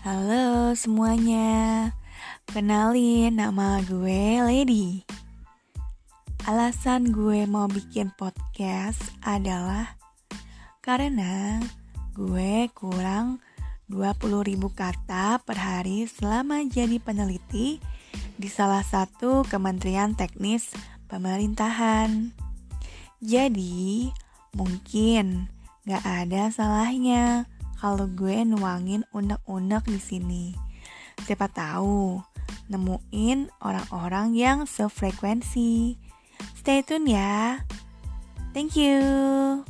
Halo semuanya, kenalin nama gue Lady. Alasan gue mau bikin podcast adalah karena gue kurang 20 ribu kata per hari selama jadi peneliti di salah satu kementerian teknis pemerintahan. Jadi, mungkin gak ada salahnya kalau gue nuangin unek-unek di sini. Siapa tahu nemuin orang-orang yang sefrekuensi. Stay tune ya. Thank you.